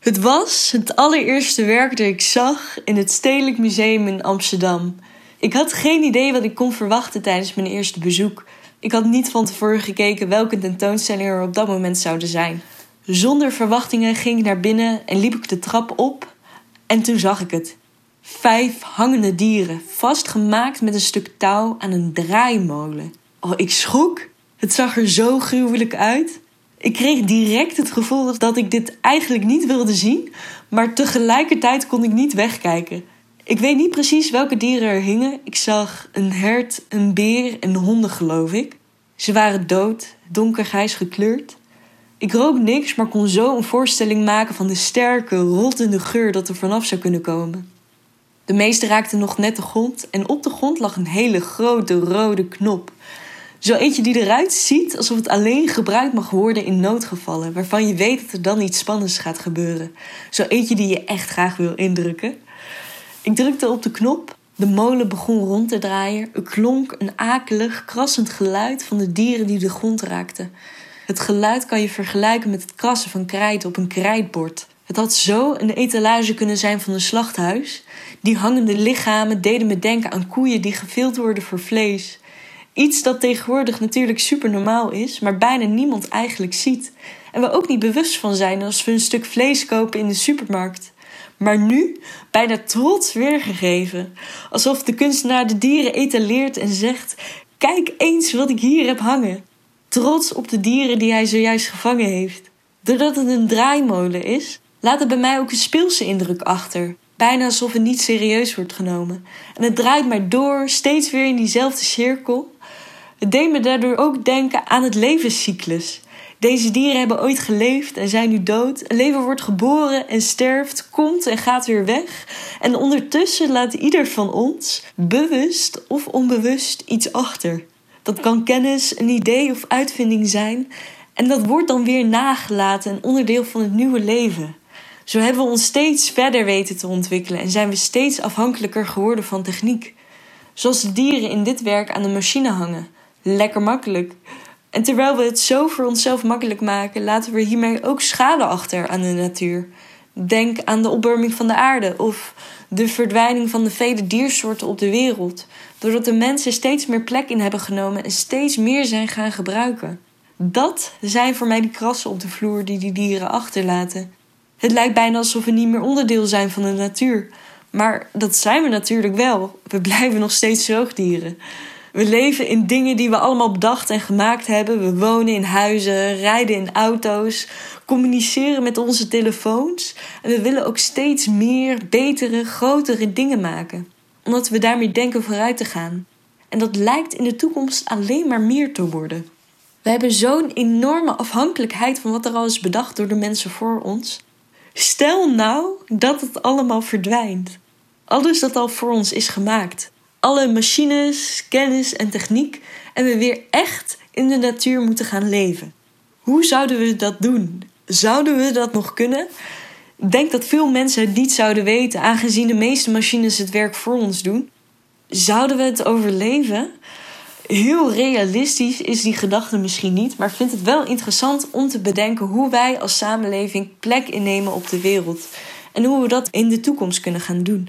Het was het allereerste werk dat ik zag in het Stedelijk Museum in Amsterdam. Ik had geen idee wat ik kon verwachten tijdens mijn eerste bezoek. Ik had niet van tevoren gekeken welke tentoonstellingen er op dat moment zouden zijn. Zonder verwachtingen ging ik naar binnen en liep ik de trap op en toen zag ik het. Vijf hangende dieren, vastgemaakt met een stuk touw aan een draaimolen. Oh, ik schrok. Het zag er zo gruwelijk uit. Ik kreeg direct het gevoel dat ik dit eigenlijk niet wilde zien, maar tegelijkertijd kon ik niet wegkijken. Ik weet niet precies welke dieren er hingen. Ik zag een hert, een beer en honden, geloof ik. Ze waren dood, donkergrijs gekleurd. Ik rook niks, maar kon zo een voorstelling maken van de sterke, rottende geur dat er vanaf zou kunnen komen. De meeste raakten nog net de grond en op de grond lag een hele grote rode knop. Zo eentje die eruit ziet alsof het alleen gebruikt mag worden in noodgevallen, waarvan je weet dat er dan iets spannends gaat gebeuren. Zo eentje die je echt graag wil indrukken. Ik drukte op de knop, de molen begon rond te draaien. Er klonk een akelig, krassend geluid van de dieren die de grond raakten. Het geluid kan je vergelijken met het krassen van krijt op een krijtbord. Het had zo een etalage kunnen zijn van een slachthuis. Die hangende lichamen deden me denken aan koeien die gevild worden voor vlees. Iets dat tegenwoordig natuurlijk super normaal is, maar bijna niemand eigenlijk ziet. En we ook niet bewust van zijn als we een stuk vlees kopen in de supermarkt. Maar nu bijna trots weergegeven. Alsof de kunstenaar de dieren etaleert en zegt: Kijk eens wat ik hier heb hangen. Trots op de dieren die hij zojuist gevangen heeft. Doordat het een draaimolen is, laat het bij mij ook een speelse indruk achter. Bijna alsof het niet serieus wordt genomen. En het draait maar door, steeds weer in diezelfde cirkel. Het deed me daardoor ook denken aan het levenscyclus. Deze dieren hebben ooit geleefd en zijn nu dood. Een leven wordt geboren en sterft, komt en gaat weer weg. En ondertussen laat ieder van ons, bewust of onbewust, iets achter. Dat kan kennis, een idee of uitvinding zijn. En dat wordt dan weer nagelaten, een onderdeel van het nieuwe leven. Zo hebben we ons steeds verder weten te ontwikkelen en zijn we steeds afhankelijker geworden van techniek. Zoals de dieren in dit werk aan de machine hangen. Lekker makkelijk. En terwijl we het zo voor onszelf makkelijk maken, laten we hiermee ook schade achter aan de natuur. Denk aan de opwarming van de aarde of de verdwijning van de vele diersoorten op de wereld, doordat de mensen steeds meer plek in hebben genomen en steeds meer zijn gaan gebruiken. Dat zijn voor mij die krassen op de vloer die die dieren achterlaten. Het lijkt bijna alsof we niet meer onderdeel zijn van de natuur. Maar dat zijn we natuurlijk wel. We blijven nog steeds zoogdieren. We leven in dingen die we allemaal bedacht en gemaakt hebben. We wonen in huizen, rijden in auto's, communiceren met onze telefoons. En we willen ook steeds meer, betere, grotere dingen maken. Omdat we daarmee denken vooruit te gaan. En dat lijkt in de toekomst alleen maar meer te worden. We hebben zo'n enorme afhankelijkheid van wat er al is bedacht door de mensen voor ons. Stel nou dat het allemaal verdwijnt. Alles dat al voor ons is gemaakt alle machines, kennis en techniek en we weer echt in de natuur moeten gaan leven. Hoe zouden we dat doen? Zouden we dat nog kunnen? Ik denk dat veel mensen het niet zouden weten, aangezien de meeste machines het werk voor ons doen. Zouden we het overleven? Heel realistisch is die gedachte misschien niet, maar vind het wel interessant om te bedenken hoe wij als samenleving plek innemen op de wereld en hoe we dat in de toekomst kunnen gaan doen.